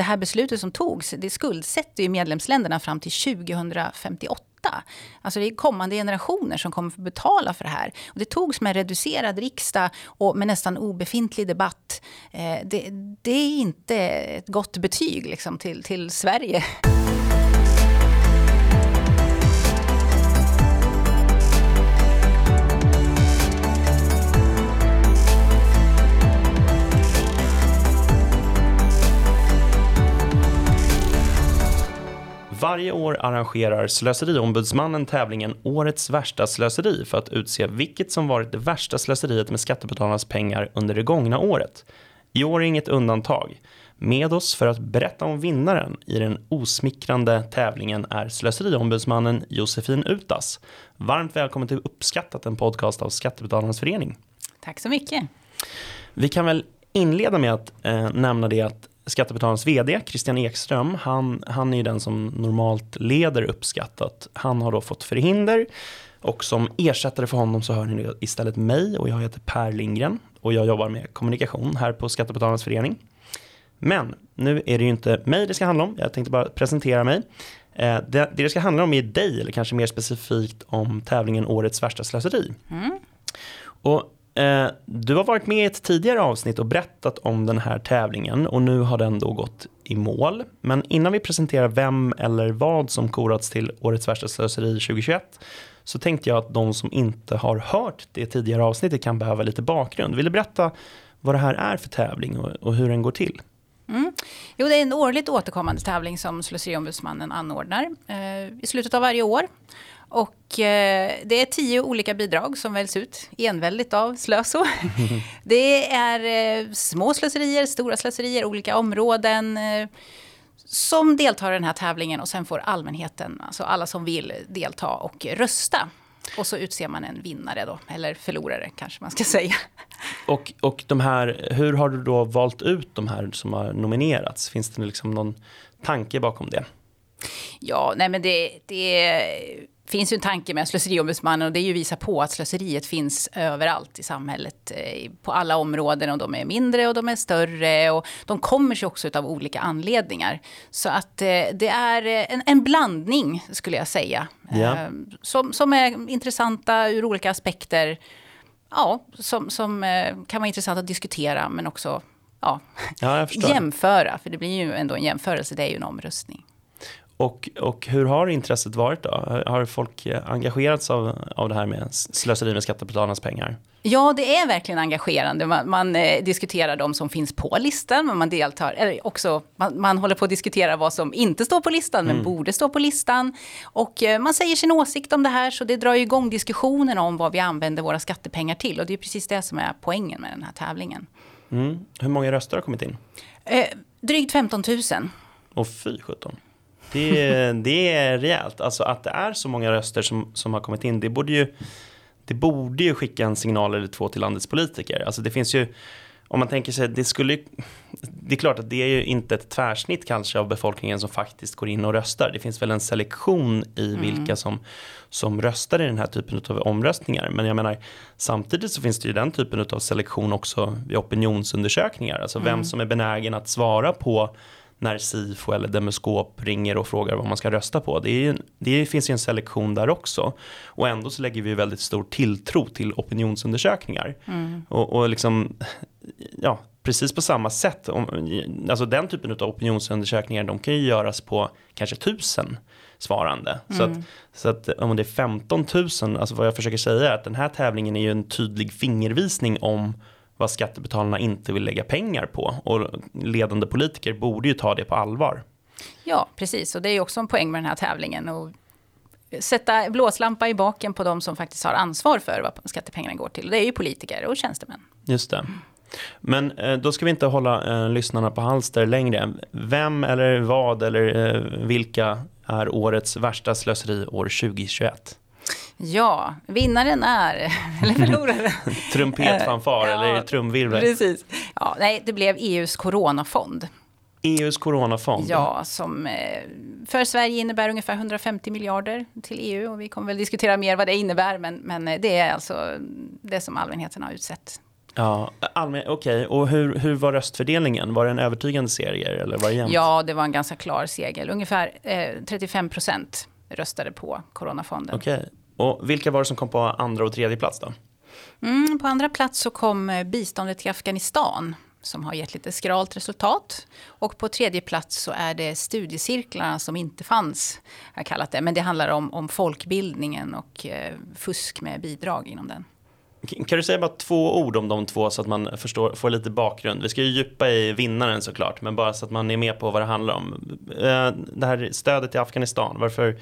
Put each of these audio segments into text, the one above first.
det här beslutet som togs, det skuldsätter ju medlemsländerna fram till 2058. Alltså det är kommande generationer som kommer att betala för det här. Och det togs med reducerad riksdag och med nästan obefintlig debatt. Eh, det, det, är inte ett gott betyg liksom, till, till Sverige. Varje år arrangerar Slöseriombudsmannen tävlingen Årets värsta slöseri för att utse vilket som varit det värsta slöseriet med skattebetalarnas pengar under det gångna året. I år är inget undantag. Med oss för att berätta om vinnaren i den osmickrande tävlingen är Slöseriombudsmannen Josefin Utas. Varmt välkommen till Uppskattat, en podcast av Skattebetalarnas förening. Tack så mycket. Vi kan väl inleda med att eh, nämna det att Skattebetalarnas vd Christian Ekström, han, han är ju den som normalt leder uppskattat. Han har då fått förhinder och som ersättare för honom så hör ni istället mig och jag heter Per Lindgren och jag jobbar med kommunikation här på Skattebetalarnas förening. Men nu är det ju inte mig det ska handla om, jag tänkte bara presentera mig. Eh, det, det det ska handla om är dig, eller kanske mer specifikt om tävlingen Årets värsta slöseri. Mm. Och Eh, du har varit med i ett tidigare avsnitt och berättat om den här tävlingen och nu har den då gått i mål. Men innan vi presenterar vem eller vad som korats till Årets värsta slöseri 2021 så tänkte jag att de som inte har hört det tidigare avsnittet kan behöva lite bakgrund. Vill du berätta vad det här är för tävling och, och hur den går till? Mm. Jo, det är en årligt återkommande tävling som Slöseriombudsmannen anordnar eh, i slutet av varje år. Och eh, det är tio olika bidrag som väljs ut enväldigt av Slöso. det är eh, små slöserier, stora slöserier, olika områden eh, som deltar i den här tävlingen och sen får allmänheten, alltså alla som vill delta och rösta. Och så utser man en vinnare då, eller förlorare kanske man ska säga. Och, och de här, hur har du då valt ut de här som har nominerats? Finns det liksom någon tanke bakom det? Ja, nej men det, det finns ju en tanke med slöseriombudsmannen och det är ju att visa på att slöseriet finns överallt i samhället. Eh, på alla områden och de är mindre och de är större och de kommer sig också av olika anledningar. Så att eh, det är en, en blandning skulle jag säga. Ja. Eh, som, som är intressanta ur olika aspekter. Ja, som, som kan vara intressant att diskutera men också ja, ja jämföra. För det blir ju ändå en jämförelse, det är ju en omröstning. Och, och hur har intresset varit då? Har folk engagerats av, av det här med slöseri med skattebetalarnas pengar? Ja, det är verkligen engagerande. Man, man eh, diskuterar de som finns på listan, men man deltar, eller också, man, man, håller på att diskutera vad som inte står på listan, men mm. borde stå på listan. Och eh, man säger sin åsikt om det här, så det drar igång diskussionen om vad vi använder våra skattepengar till. Och det är precis det som är poängen med den här tävlingen. Mm. Hur många röster har kommit in? Eh, drygt 15 000. Och fy sjutton. Det, det är rejält. Alltså att det är så många röster som, som har kommit in, det borde ju det borde ju skicka en signal eller två till landets politiker. Alltså det finns ju, om man tänker sig, det skulle det är klart att det är ju inte ett tvärsnitt kanske av befolkningen som faktiskt går in och röstar. Det finns väl en selektion i mm. vilka som, som röstar i den här typen av omröstningar. Men jag menar, samtidigt så finns det ju den typen av selektion också vid opinionsundersökningar. Alltså mm. vem som är benägen att svara på när SIFO eller Demoskop ringer och frågar vad man ska rösta på. Det, är, det finns ju en selektion där också. Och ändå så lägger vi väldigt stor tilltro till opinionsundersökningar. Mm. Och, och liksom, ja, precis på samma sätt. alltså den typen av opinionsundersökningar de kan ju göras på kanske tusen svarande. Mm. Så, att, så att om det är 15 000, alltså vad jag försöker säga är att den här tävlingen är ju en tydlig fingervisning om vad skattebetalarna inte vill lägga pengar på. Och ledande politiker borde ju ta det på allvar. Ja, precis. Och det är ju också en poäng med den här tävlingen. Och sätta blåslampa i baken på de som faktiskt har ansvar för vad skattepengarna går till. Och det är ju politiker och tjänstemän. Just det. Men eh, då ska vi inte hålla eh, lyssnarna på halster längre. Vem eller vad eller eh, vilka är årets värsta slöseri år 2021? Ja, vinnaren är, eller förloraren. Trumpetfanfar ja, eller trumvirvel. Precis. Ja, nej, det blev EUs coronafond. EUs coronafond? Ja, som eh, för Sverige innebär ungefär 150 miljarder till EU. Och vi kommer väl diskutera mer vad det innebär, men, men eh, det är alltså det som allmänheten har utsett Ja, okej. Okay. Och hur, hur var röstfördelningen? Var det en övertygande seger eller var det jämnt? Ja, det var en ganska klar seger. Ungefär eh, 35 procent röstade på Coronafonden. Okej. Okay. Och vilka var det som kom på andra och tredje plats då? Mm, på andra plats så kom eh, biståndet till Afghanistan som har gett lite skralt resultat. Och på tredje plats så är det studiecirklarna som inte fanns, jag kallat det. Men det handlar om, om folkbildningen och eh, fusk med bidrag inom den. Kan du säga bara två ord om de två så att man förstår, får lite bakgrund? Vi ska ju djupa i vinnaren såklart, men bara så att man är med på vad det handlar om. Eh, det här stödet till Afghanistan, varför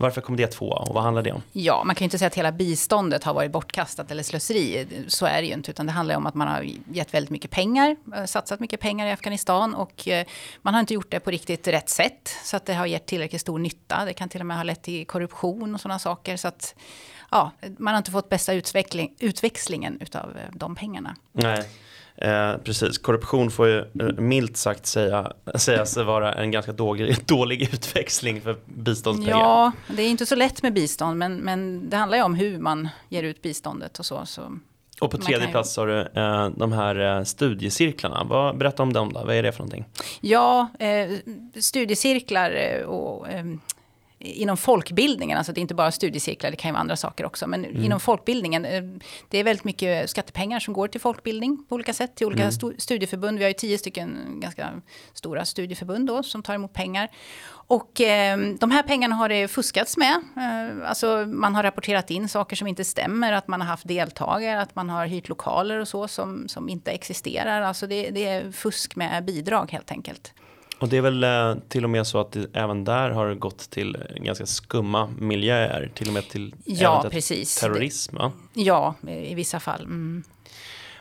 varför kom det tvåa och vad handlar det om? Ja, man kan ju inte säga att hela biståndet har varit bortkastat eller slöseri. Så är det ju inte, utan det handlar om att man har gett väldigt mycket pengar, eh, satsat mycket pengar i Afghanistan och eh, man har inte gjort det på riktigt rätt sätt så att det har gett tillräckligt stor nytta. Det kan till och med ha lett till korruption och sådana saker så att ja, man har inte fått bästa utveckling, utväxlingen utav eh, de pengarna. Nej. Eh, precis, korruption får ju eh, milt sagt säga, säga sig vara en ganska dålig, dålig utväxling för biståndspengar. Ja, det är inte så lätt med bistånd, men, men det handlar ju om hur man ger ut biståndet och så. så och på tredje ju... plats har du eh, de här eh, studiecirklarna. Vad, berätta om dem då, vad är det för någonting? Ja, studiecirklar och inom folkbildningen, alltså det är inte bara studiecirklar, det kan ju vara andra saker också, men mm. inom folkbildningen, eh, det är väldigt mycket skattepengar som går till folkbildning på olika sätt, till olika mm. studieförbund. Vi har ju tio stycken ganska stora studieförbund då, som tar emot pengar. Och eh, de här pengarna har det fuskats med. Eh, alltså man har rapporterat in saker som inte stämmer, att man har haft deltagare, att man har hyrt lokaler och så som, som inte existerar. Alltså det, det är fusk med bidrag helt enkelt. Och det är väl eh, till och med så att det, även där har gått till ganska skumma miljöer, till och med till ja, precis. terrorism. Va? Ja, i vissa fall. Mm.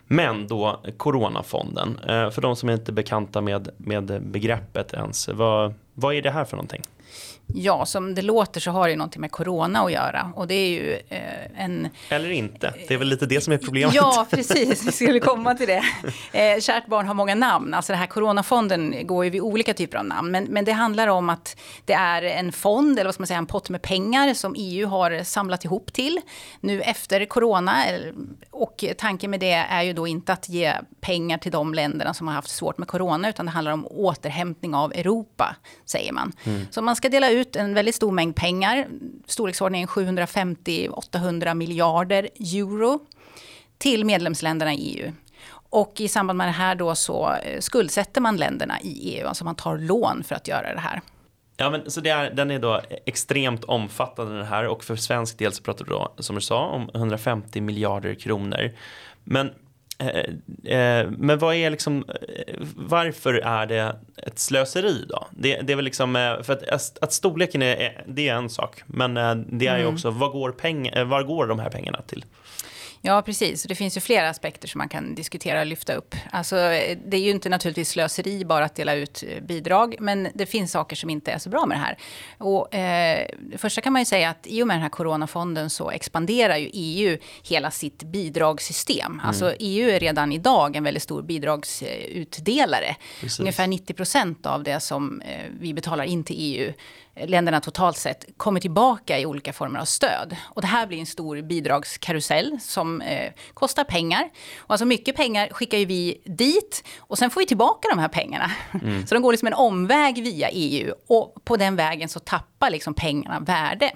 Men då Coronafonden, eh, för de som inte är bekanta med, med begreppet ens, vad, vad är det här för någonting? Ja, som det låter så har det ju någonting med corona att göra. Och det är ju eh, en... Eller inte, det är väl lite det som är problemet. Ja, precis, vi skulle komma till det. Eh, kärt barn har många namn. Alltså det här coronafonden går ju vid olika typer av namn. Men, men det handlar om att det är en fond, eller vad ska man säga, en pott med pengar som EU har samlat ihop till nu efter corona. Och tanken med det är ju då inte att ge pengar till de länderna som har haft svårt med corona, utan det handlar om återhämtning av Europa, säger man. Mm. Så man ska dela ut ut en väldigt stor mängd pengar, storleksordningen 750-800 miljarder euro, till medlemsländerna i EU. Och i samband med det här då så eh, skuldsätter man länderna i EU, alltså man tar lån för att göra det här. Ja, men så det är, den är då extremt omfattande den här och för svensk del så pratar du då, som du sa, om 150 miljarder kronor. Men men vad är liksom, eh, varför är det ett slöseri då? Det, det är väl liksom, för att, att storleken är, det är en sak, men det är ju mm. också, vad går, peng, var går de här pengarna till? Ja, precis. Det finns ju flera aspekter som man kan diskutera och lyfta upp. Alltså, det är ju inte naturligtvis slöseri bara att dela ut eh, bidrag, men det finns saker som inte är så bra med det här. Och, eh, det första kan man ju säga att i och med den här coronafonden så expanderar ju EU hela sitt bidragssystem. Mm. Alltså EU är redan idag en väldigt stor bidragsutdelare. Precis. Ungefär 90 procent av det som eh, vi betalar in till EU länderna totalt sett kommer tillbaka i olika former av stöd. Och det här blir en stor bidragskarusell som eh, kostar pengar. Och alltså mycket pengar skickar ju vi dit och sen får vi tillbaka de här pengarna. Mm. Så de går liksom en omväg via EU och på den vägen så tappar liksom pengarna värde.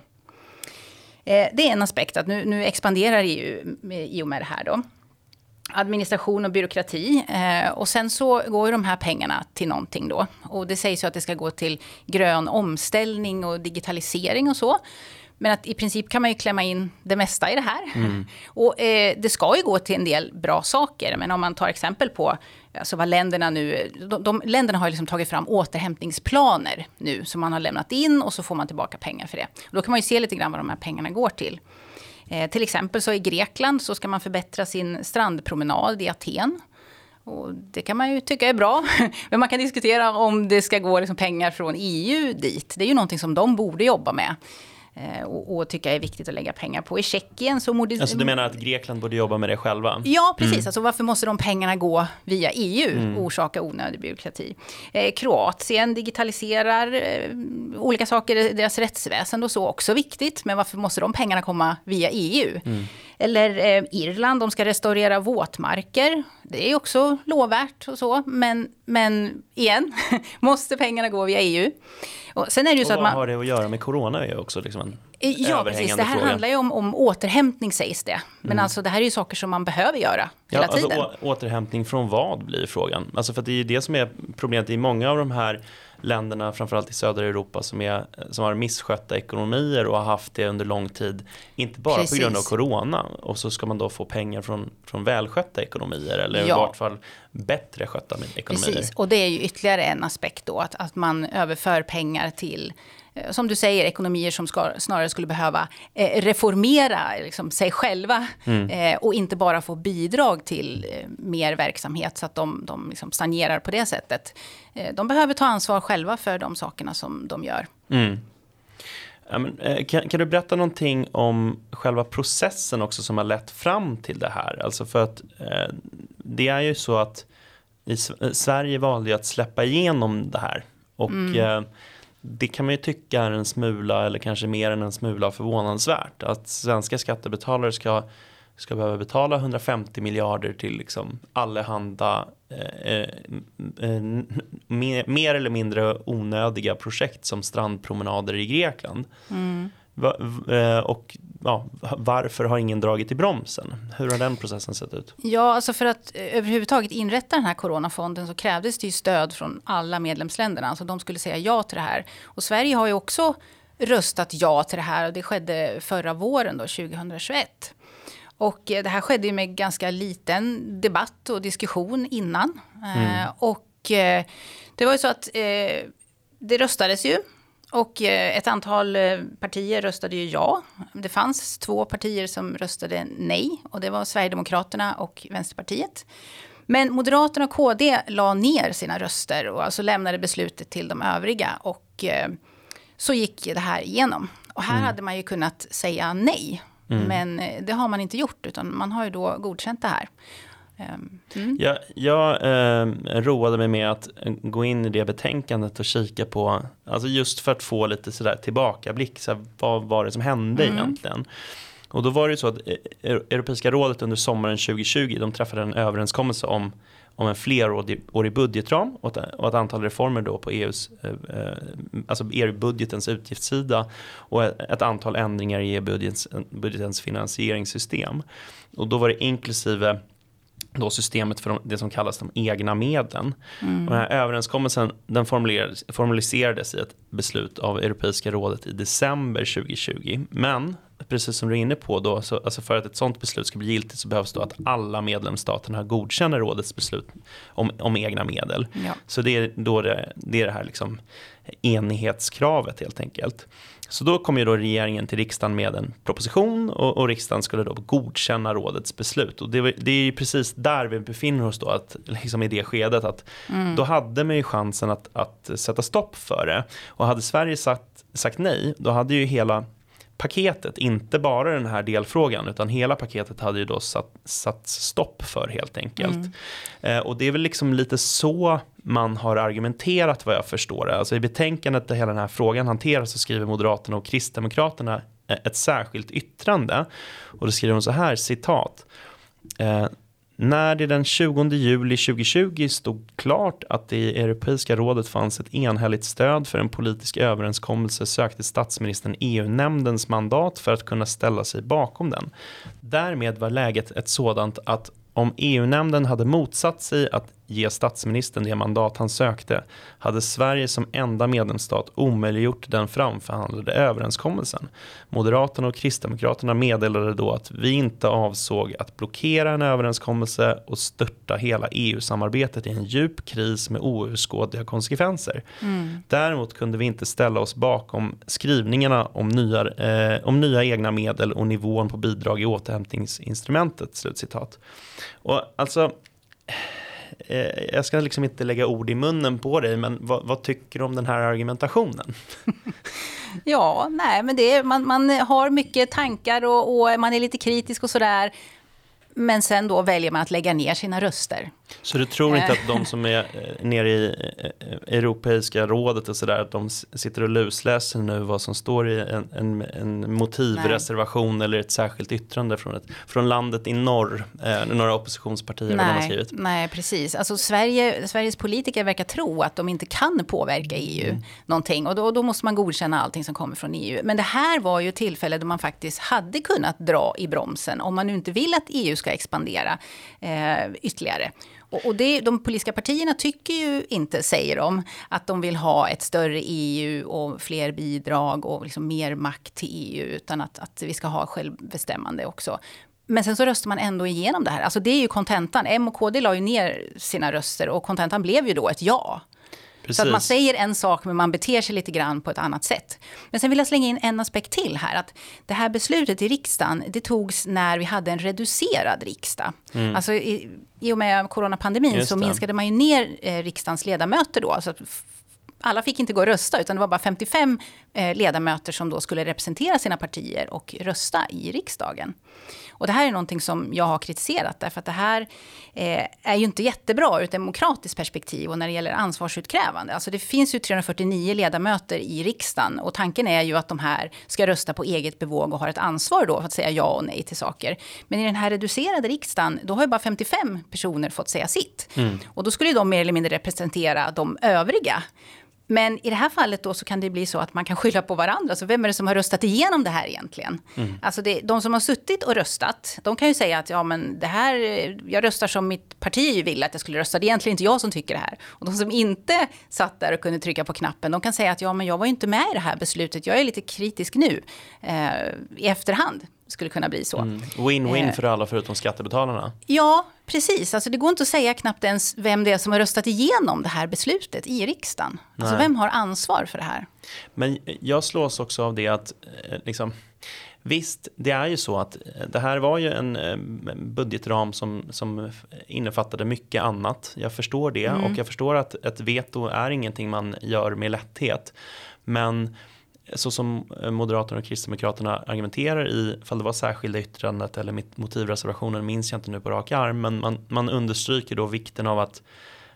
Eh, det är en aspekt att nu, nu expanderar EU i och med det här då administration och byråkrati. Eh, och sen så går ju de här pengarna till någonting då. Och det sägs ju att det ska gå till grön omställning och digitalisering och så. Men att i princip kan man ju klämma in det mesta i det här. Mm. Och eh, det ska ju gå till en del bra saker. Men om man tar exempel på alltså vad länderna nu... De, de länderna har ju liksom tagit fram återhämtningsplaner nu som man har lämnat in och så får man tillbaka pengar för det. Och då kan man ju se lite grann vad de här pengarna går till. Eh, till exempel så i Grekland så ska man förbättra sin strandpromenad i Aten. Och det kan man ju tycka är bra. Men man kan diskutera om det ska gå liksom pengar från EU dit. Det är ju någonting som de borde jobba med eh, och, och tycka är viktigt att lägga pengar på. I Tjeckien så... Modi- alltså du menar att Grekland borde jobba med det själva? Ja, precis. Mm. Alltså varför måste de pengarna gå via EU mm. och orsaka onödig byråkrati? Eh, Kroatien digitaliserar eh, olika saker, deras rättsväsen och så, också viktigt. Men varför måste de pengarna komma via EU? Mm. Eller eh, Irland, de ska restaurera våtmarker. Det är också lovvärt och så. Men, men igen, måste pengarna gå via EU? Och sen är det ju och så att man... vad har det att göra med corona? är också liksom en Ja, precis. Det här fråga. handlar ju om, om återhämtning sägs det. Men mm. alltså det här är ju saker som man behöver göra hela ja, tiden. Alltså, återhämtning från vad blir frågan? Alltså för det är ju det som är problemet i många av de här länderna, framförallt i södra Europa, som, är, som har misskötta ekonomier och har haft det under lång tid. Inte bara Precis. på grund av corona. Och så ska man då få pengar från, från välskötta ekonomier eller ja. i vart fall bättre skötta ekonomier. Precis, och det är ju ytterligare en aspekt då, att, att man överför pengar till som du säger, ekonomier som ska, snarare skulle behöva eh, reformera liksom, sig själva mm. eh, och inte bara få bidrag till eh, mer verksamhet så att de, de liksom stagnerar på det sättet. Eh, de behöver ta ansvar själva för de sakerna som de gör. Mm. Eh, kan, kan, du berätta någonting om själva processen också som har lett fram till det här? Alltså för att det är ju så att i Sverige valde att släppa igenom det här. Och mm det kan man ju tycka är en smula eller kanske mer än en smula förvånansvärt. Att svenska skattebetalare ska, ska behöva betala 150 miljarder till liksom allehanda eh, eh, eh mer, mer, eller mindre onödiga projekt som strandpromenader i Grekland. Mm. Eh, och ja, varför har ingen dragit i bromsen? Hur har den processen sett ut? Ja, alltså för att eh, överhuvudtaget inrätta den här coronafonden så krävdes det ju stöd från alla medlemsländerna. Alltså de skulle säga ja till det här. Och Sverige har ju också röstat ja till det här och det skedde förra våren då, 2021. Och eh, det här skedde ju med ganska liten debatt och diskussion innan. Mm. och det var ju så att det röstades ju och eh, ett antal eh, partier röstade ju ja. Det fanns två partier som röstade nej och det var Sverigedemokraterna och Vänsterpartiet. Men Moderaterna och KD la ner sina röster och alltså lämnade beslutet till de övriga och eh, så gick det här igenom. Och här mm. hade man ju kunnat säga nej. Mm. Men det har man inte gjort utan man har ju då godkänt det här. Ehm, mm. Jag, jag eh, roade mig med att gå in i det betänkandet och kika på, alltså just för att få lite sådär tillbakablick, så här, vad var det som hände mm. egentligen? Och då var det ju så att eh, Europeiska rådet under sommaren 2020, de träffade en överenskommelse om, om en flerårig budgetram och ett, och ett antal reformer då på EUs, eh, eh alltså EU-budgetens utgiftssida och ett, ett antal ändringar i EU-budgetens budgetens finansieringssystem. Och då var det inklusive då systemet för de, det som kallas de egna medlen. Mm. Och den här överenskommelsen den formaliserades i ett beslut av Europeiska rådet i december 2020. Men precis som du är inne på, då, så, alltså för att ett sådant beslut ska bli giltigt så behövs då att alla medlemsstaterna godkänner rådets beslut om, om egna medel. Ja. Så det är, då det, det är det här liksom enighetskravet helt enkelt. Så då kom ju då regeringen till riksdagen med en proposition och, och riksdagen skulle då godkänna rådets beslut. Och det, det är ju precis där vi befinner oss då, att, liksom i det skedet. att mm. Då hade man ju chansen att, att sätta stopp för det. Och hade Sverige sagt, sagt nej, då hade ju hela paketet, inte bara den här delfrågan, utan hela paketet hade ju då satt, satt stopp för helt enkelt. Mm. Eh, och det är väl liksom lite så man har argumenterat vad jag förstår det. Alltså i betänkandet där hela den här frågan hanteras så skriver Moderaterna och Kristdemokraterna eh, ett särskilt yttrande. Och då skriver de så här, citat. Eh, när det den 20 juli 2020 stod klart att det i Europeiska rådet fanns ett enhälligt stöd för en politisk överenskommelse sökte statsministern EU-nämndens mandat för att kunna ställa sig bakom den. Därmed var läget ett sådant att om EU-nämnden hade motsatt sig att ge statsministern det mandat han sökte hade Sverige som enda medlemsstat omöjliggjort den framförhandlade överenskommelsen. Moderaterna och Kristdemokraterna meddelade då att vi inte avsåg att blockera en överenskommelse och störta hela EU-samarbetet i en djup kris med oöverskådliga konsekvenser. Mm. Däremot kunde vi inte ställa oss bakom skrivningarna om nya, eh, om nya egna medel och nivån på bidrag i återhämtningsinstrumentet. Slutcitat. Och alltså eh, jag ska liksom inte lägga ord i munnen på dig, men vad, vad tycker du om den här argumentationen? Ja, nej, men det är, man, man har mycket tankar och, och man är lite kritisk och sådär. Men sen då väljer man att lägga ner sina röster. Så du tror inte att de som är eh, nere i eh, Europeiska rådet och sådär, att de sitter och lusläser nu vad som står i en, en, en motivreservation nej. eller ett särskilt yttrande från, ett, från landet i norr, eh, några oppositionspartier, nej, har skrivit? Nej, precis. Alltså Sverige, Sveriges politiker verkar tro att de inte kan påverka EU mm. någonting och då, då måste man godkänna allting som kommer från EU. Men det här var ju tillfälle då man faktiskt hade kunnat dra i bromsen om man nu inte vill att EU ska expandera eh, ytterligare. Och, och det, de politiska partierna tycker ju inte, säger de, att de vill ha ett större EU och fler bidrag och liksom mer makt till EU, utan att, att vi ska ha självbestämmande också. Men sen så röstar man ändå igenom det här. Alltså det är ju kontentan. M och KD la ju ner sina röster och kontentan blev ju då ett ja. Precis. Så att man säger en sak men man beter sig lite grann på ett annat sätt. Men sen vill jag slänga in en aspekt till här. Att det här beslutet i riksdagen, det togs när vi hade en reducerad riksdag. Mm. Alltså i, i och med coronapandemin så minskade man ju ner eh, riksdagens ledamöter då. Så alla fick inte gå och rösta, utan det var bara 55 eh, ledamöter som då skulle representera sina partier och rösta i riksdagen. Och det här är någonting som jag har kritiserat, därför att det här eh, är ju inte jättebra ur ett demokratiskt perspektiv och när det gäller ansvarsutkrävande. Alltså det finns ju 349 ledamöter i riksdagen och tanken är ju att de här ska rösta på eget bevåg och har ett ansvar då för att säga ja och nej till saker. Men i den här reducerade riksdagen, då har ju bara 55 personer fått säga sitt. Mm. Och då skulle de mer eller mindre representera de övriga. Men i det här fallet då så kan det bli så att man kan skylla på varandra. Så vem är det som har röstat igenom det här egentligen? Mm. Alltså det, de som har suttit och röstat, de kan ju säga att ja men det här, jag röstar som mitt parti vill att jag skulle rösta. Det är egentligen inte jag som tycker det här. Och de som inte satt där och kunde trycka på knappen, de kan säga att ja men jag var ju inte med i det här beslutet. Jag är lite kritisk nu eh, i efterhand skulle kunna bli så. Mm. Win-win mm. för alla förutom skattebetalarna. Ja, precis. Alltså det går inte att säga knappt ens vem det är som har röstat igenom det här beslutet i riksdagen. Alltså vem har ansvar för det här? Men jag slås också av det att eh, liksom, Visst, det är ju så att eh, det här var ju en budgetram som, som innefattade mycket annat. Jag förstår det mm. och jag förstår att ett veto är ingenting man gör med lätthet. Men så som eh, Moderaterna och Kristdemokraterna argumenterar i, fall det var särskilda yttrandet eller motivreservationen minns jag inte nu på rak arm, men man, man understryker då vikten av att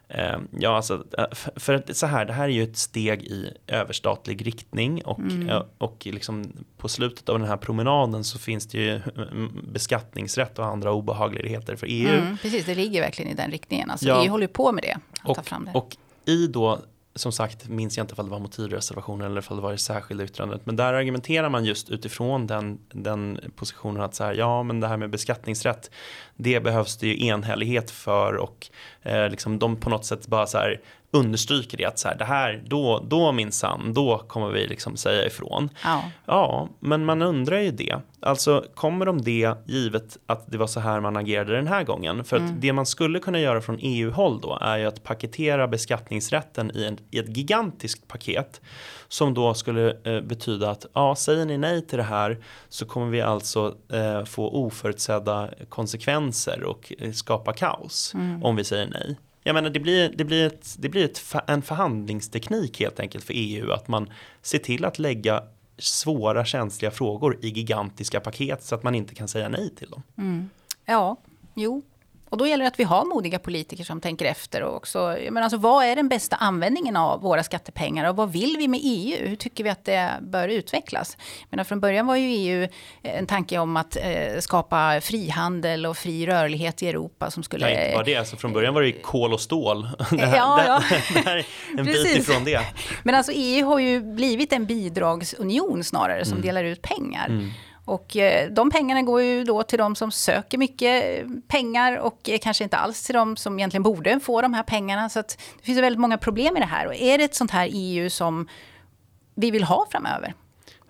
eh, Ja, alltså, eh, för att så här, det här är ju ett steg i överstatlig riktning och, mm. Eh, och liksom på slutet av den här promenaden så finns det ju beskattningsrätt och andra obehagligheter för EU. Mm, precis, det ligger verkligen i den riktningen. Alltså, ja. EU håller ju på med det. Att och, ta fram det. och i då som sagt minns jag inte om det var motivreservationen eller om det var det särskilda yttrandet. Men där argumenterar man just utifrån den, den positionen att så här, ja men det här med beskattningsrätt det behövs det ju enhällighet för och eh, liksom de på något sätt bara så här understryker det att så här, det här, då, då minsann, då kommer vi liksom säga ifrån. Ja. ja, men man undrar ju det. Alltså kommer de det givet att det var så här man agerade den här gången? För mm. att det man skulle kunna göra från EU-håll då är ju att paketera beskattningsrätten i, en, i ett gigantiskt paket som då skulle eh, betyda att ja, säger ni nej till det här så kommer vi alltså eh, få oförutsedda konsekvenser och eh, skapa kaos mm. om vi säger nej. Jag menar det blir, det blir, ett, det blir ett, en förhandlingsteknik helt enkelt för EU att man ser till att lägga svåra känsliga frågor i gigantiska paket så att man inte kan säga nej till dem. Mm. Ja, jo, och då gäller det att vi har modiga politiker som tänker efter. Och också, men alltså, vad är den bästa användningen av våra skattepengar och vad vill vi med EU? Hur tycker vi att det bör utvecklas? Men från början var ju EU en tanke om att eh, skapa frihandel och fri rörlighet i Europa som skulle... Nej, inte bara det. Alltså, från början var det ju kol och stål. Det här, ja, ja. det här är en bit ifrån det. Men alltså EU har ju blivit en bidragsunion snarare som mm. delar ut pengar. Mm. Och eh, de pengarna går ju då till de som söker mycket eh, pengar och eh, kanske inte alls till de som egentligen borde få de här pengarna. Så det finns väldigt många problem i det här. Och är det ett sånt här EU som vi vill ha framöver?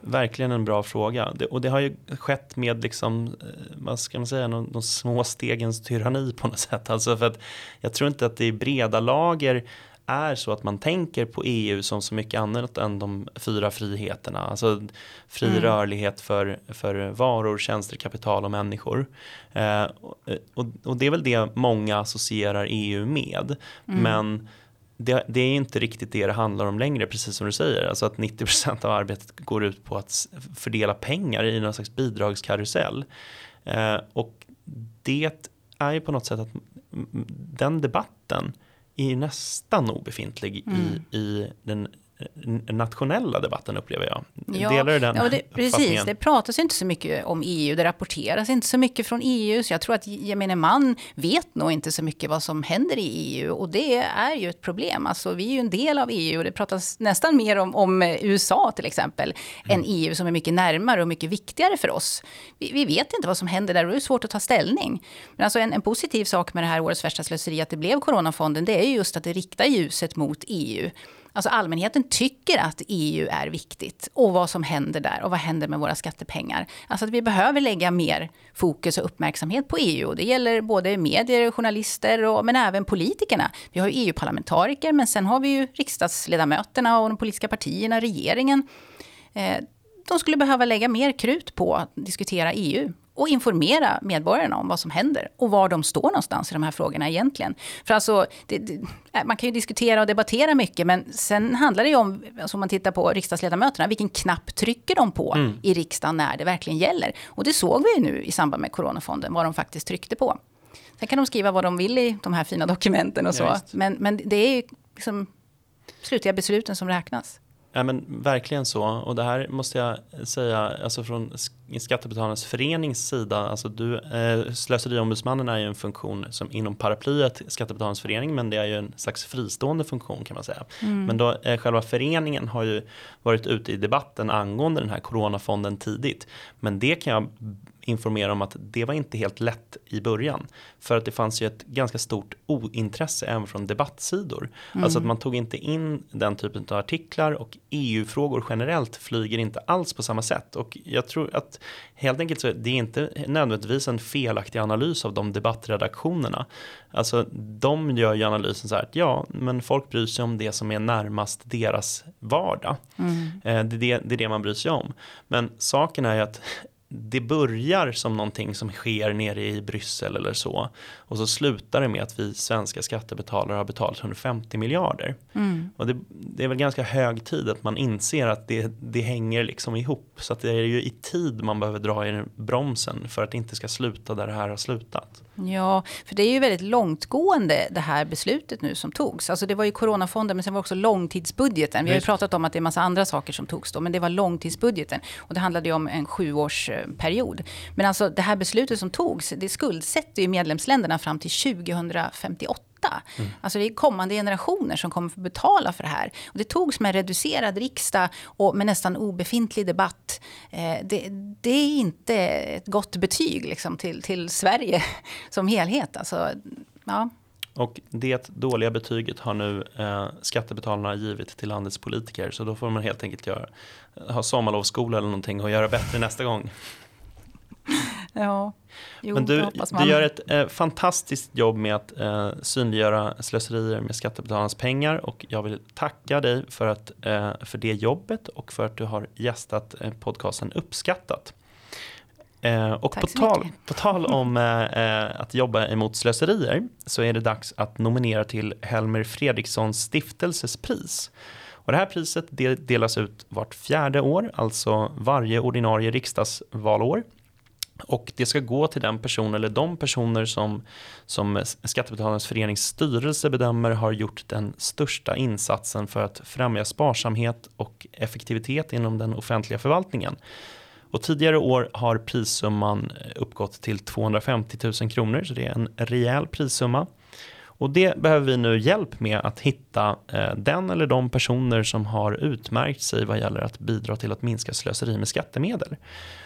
Verkligen en bra fråga. Det, och det har ju skett med, liksom, vad ska man säga, de, de små stegens tyranni på något sätt. Alltså för att jag tror inte att det är breda lager är så att man tänker på EU som så mycket annat än de fyra friheterna. Alltså fri mm. rörlighet för, för varor, tjänster, kapital och människor. Eh, och, och, det är väl det många associerar EU med. Mm. Men det, det, är inte riktigt det det handlar om längre, precis som du säger. Alltså att 90% av arbetet går ut på att fördela pengar i någon slags bidragskarusell. Eh, och det är ju på något sätt att den debatten är nästan obefintlig mm. i, i den nationella debatten upplever jag. Ja, Delar du den ja, det, Precis, det pratas inte så mycket om EU, det rapporteras inte så mycket från EU, så jag tror att gemene man vet nog inte så mycket vad som händer i EU och det är ju ett problem. Alltså, vi är ju en del av EU och det pratas nästan mer om, om USA till exempel, mm. än EU som är mycket närmare och mycket viktigare för oss. Vi, vi, vet inte vad som händer där och det är svårt att ta ställning. Men alltså en, en positiv sak med det här årets värsta slöseri, att det blev Coronafonden, det är just att det riktar ljuset mot EU. Alltså allmänheten tycker att EU är viktigt och vad som händer där och vad händer med våra skattepengar. Alltså att vi behöver lägga mer fokus och uppmärksamhet på EU. Det gäller både medier, journalister och, men även politikerna. Vi har ju EU-parlamentariker men sen har vi ju riksdagsledamöterna och de politiska partierna, regeringen. Eh, de skulle behöva lägga mer krut på att diskutera EU och informera medborgarna om vad som händer och var de står någonstans i de här frågorna egentligen. För alltså, det, det, äh, man kan ju diskutera och debattera mycket, men sen handlar det ju om, alltså om man tittar på riksdagsledamöterna, vilken knapp trycker de på mm. i riksdagen när det verkligen gäller? Och det såg vi ju nu i samband med Coronafonden, vad de faktiskt tryckte på. Sen kan de skriva vad de vill i de här fina dokumenten och så, ja, men, men det är ju liksom slutliga besluten som räknas. Ja, men verkligen så. Och det här måste jag säga, alltså från Skattebetalarnas förenings sida, alltså du, eh, Slöseriombudsmannen är ju en funktion som inom paraplyet Skattebetalarnas förening, men det är ju en slags fristående funktion kan man säga. Mm. Men då, eh, själva föreningen har ju varit ute i debatten angående den här coronafonden tidigt. Men det kan jag informera om att det var inte helt lätt i början. För att det fanns ju ett ganska stort ointresse även från debattsidor. Mm. Alltså att man tog inte in den typen av artiklar och EU-frågor generellt flyger inte alls på samma sätt. Och jag tror att helt enkelt så det är inte nödvändigtvis en felaktig analys av de debattredaktionerna. Alltså de gör ju analysen så här att ja, men folk bryr sig om det som är närmast deras vardag. Mm. Eh, det, är det, det är det man bryr sig om. Men saken är ju att det börjar som någonting som sker nere i Bryssel eller så. Och så slutar det med att vi svenska skattebetalare har betalat 150 miljarder. Mm. Och det, det, är väl ganska hög tid att man inser att det, det hänger liksom ihop. Så att det är ju i tid man behöver dra i bromsen för att det inte ska sluta där det här har slutat. Ja, för det är ju väldigt långtgående det här beslutet nu som togs. Alltså det var ju coronafonden men sen var också långtidsbudgeten. Vi har ju pratat om att det är massa andra saker som togs då, men det var långtidsbudgeten. Och det handlade ju om en sjuårsperiod. Men alltså det här beslutet som togs, det skuldsätter ju medlemsländerna fram till 2058. Mm. Alltså det är kommande generationer som kommer få betala för det här. Och det togs med reducerad riksdag och med nästan obefintlig debatt. Eh, det, det, är inte ett gott betyg liksom, till, till Sverige som helhet. Alltså, ja. Och det dåliga betyget har nu eh, skattebetalarna givit till landets politiker. Så då får man helt enkelt göra, ha sommarlovsskola eller någonting och göra bättre nästa gång. Ja, jo, Men du, du gör ett eh, fantastiskt jobb med att eh, synliggöra slöserier med skattebetalarnas pengar och jag vill tacka dig för, att, eh, för det jobbet och för att du har gästat eh, podcasten Uppskattat. Eh, och på tal, på tal, om eh, eh, att jobba emot slöserier så är det dags att nominera till Helmer Fredrikssons stiftelses pris. Och det här priset delas ut vart fjärde år, alltså varje ordinarie riksdagsvalår. Och det ska gå till den person eller de personer som, som Skattebetalarnas förenings styrelse bedömer har gjort den största insatsen för att främja sparsamhet och effektivitet inom den offentliga förvaltningen. Och tidigare år har prissumman eh, uppgått till 250 000 kronor, så det är en rejäl prissumma. Och det behöver vi nu hjälp med att hitta eh, den eller de personer som har utmärkt sig vad gäller att bidra till att minska slöseri med skattemedel.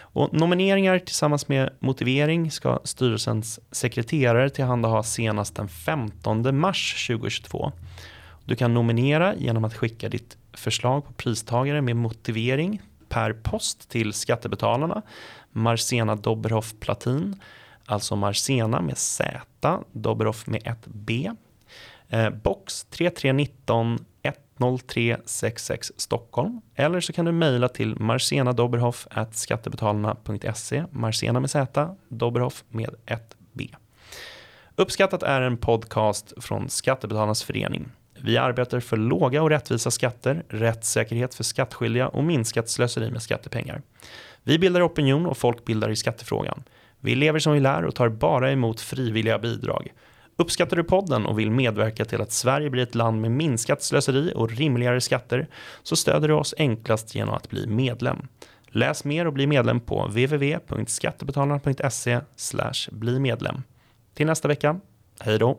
Och nomineringar tillsammans med motivering ska styrelsens sekreterare tillhandahålla senast den 15 mars 2022. Du kan nominera genom att skicka ditt förslag på pristagare med motivering per post till Skattebetalarna, Marsena Dobberhoff Platin, alltså Marsena med Z, Dobberhoff med ett B, eh, box 3319 10366 Stockholm. Eller så kan du mejla till marsenadoberhoff.skattebetalarna.se Marsena med Z, Dobberhoff med ett B. Uppskattat är en podcast från Skattebetalarnas förening. Vi arbetar för låga och rättvisa skatter, rättssäkerhet för skattskyldiga och minskat slöseri med skattepengar. Vi bildar opinion och folk bildar i skattefrågan. Vi lever som vi lär och tar bara emot frivilliga bidrag. Uppskattar du podden och vill medverka till att Sverige blir ett land med minskat slöseri och rimligare skatter så stöder du oss enklast genom att bli medlem. Läs mer och bli medlem på www.skattebetalarna.se bli medlem. Till nästa vecka, hej då!